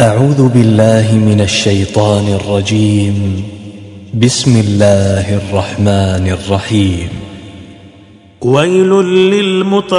أعوذ بالله من الشيطان الرجيم. بسم الله الرحمن الرحيم. ويل للمطففين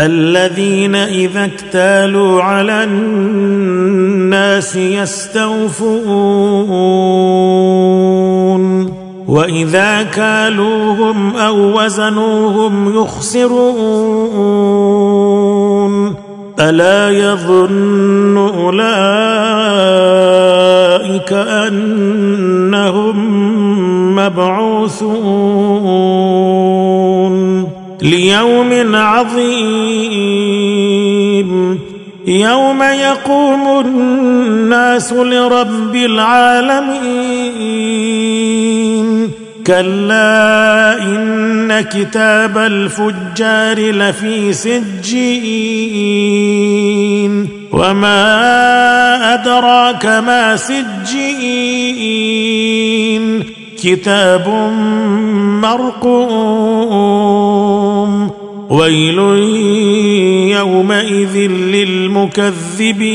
الذين إذا اكتالوا على الناس يستوفون وإذا كالوهم أو وزنوهم يخسرون ألا يظن أولئك أنهم مبعوثون ليوم عظيم يوم يقوم الناس لرب العالمين كلا إن كتاب الفجار لفي سجين وما أدراك ما سجين كتاب مرقوم ويل يومئذ للمكذبين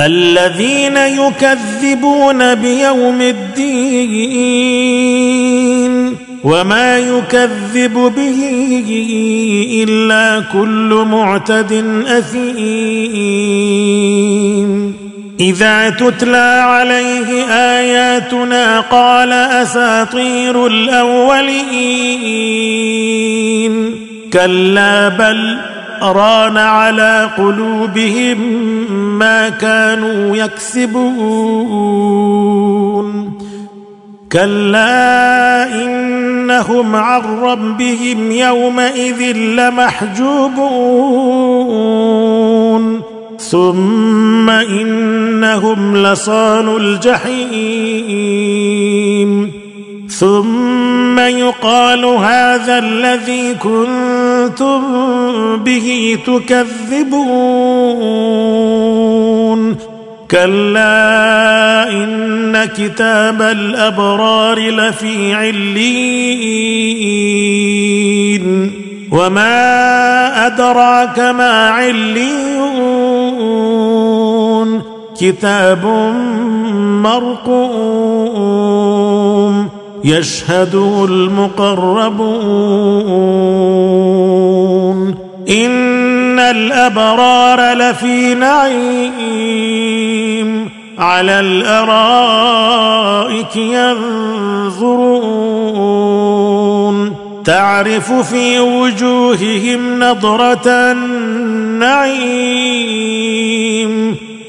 الذين يكذبون بيوم الدين وما يكذب به إلا كل معتد أثيم. إذا تتلى عليه آياتنا قال أساطير الأولين. كلا بل ران على قلوبهم ما كانوا يكسبون. كلا إنهم عن ربهم يومئذ لمحجوبون. ثم إنهم لصال الجحيم. ثم يقال هذا الذي كنتم به تكذبون. كلا إن كتاب الأبرار لفي عليين. وما أدراك ما عليون. كتاب مرقوم. يشهده المقربون. إن الأبرار لفي نعيم. على الأرائك ينظرون. تعرف في وجوههم نضرة النعيم.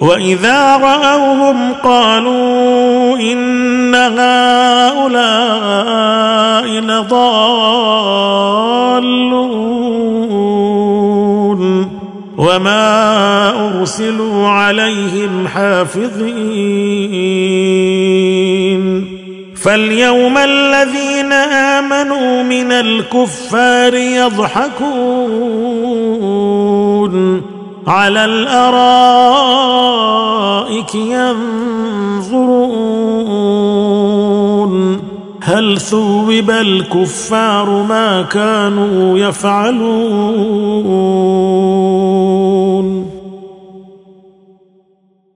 وإذا رأوهم قالوا إن هؤلاء لضالون وما أرسلوا عليهم حافظين فاليوم الذين آمنوا من الكفار يضحكون على الأرائك ينظرون. هل ثوب الكفار ما كانوا يفعلون؟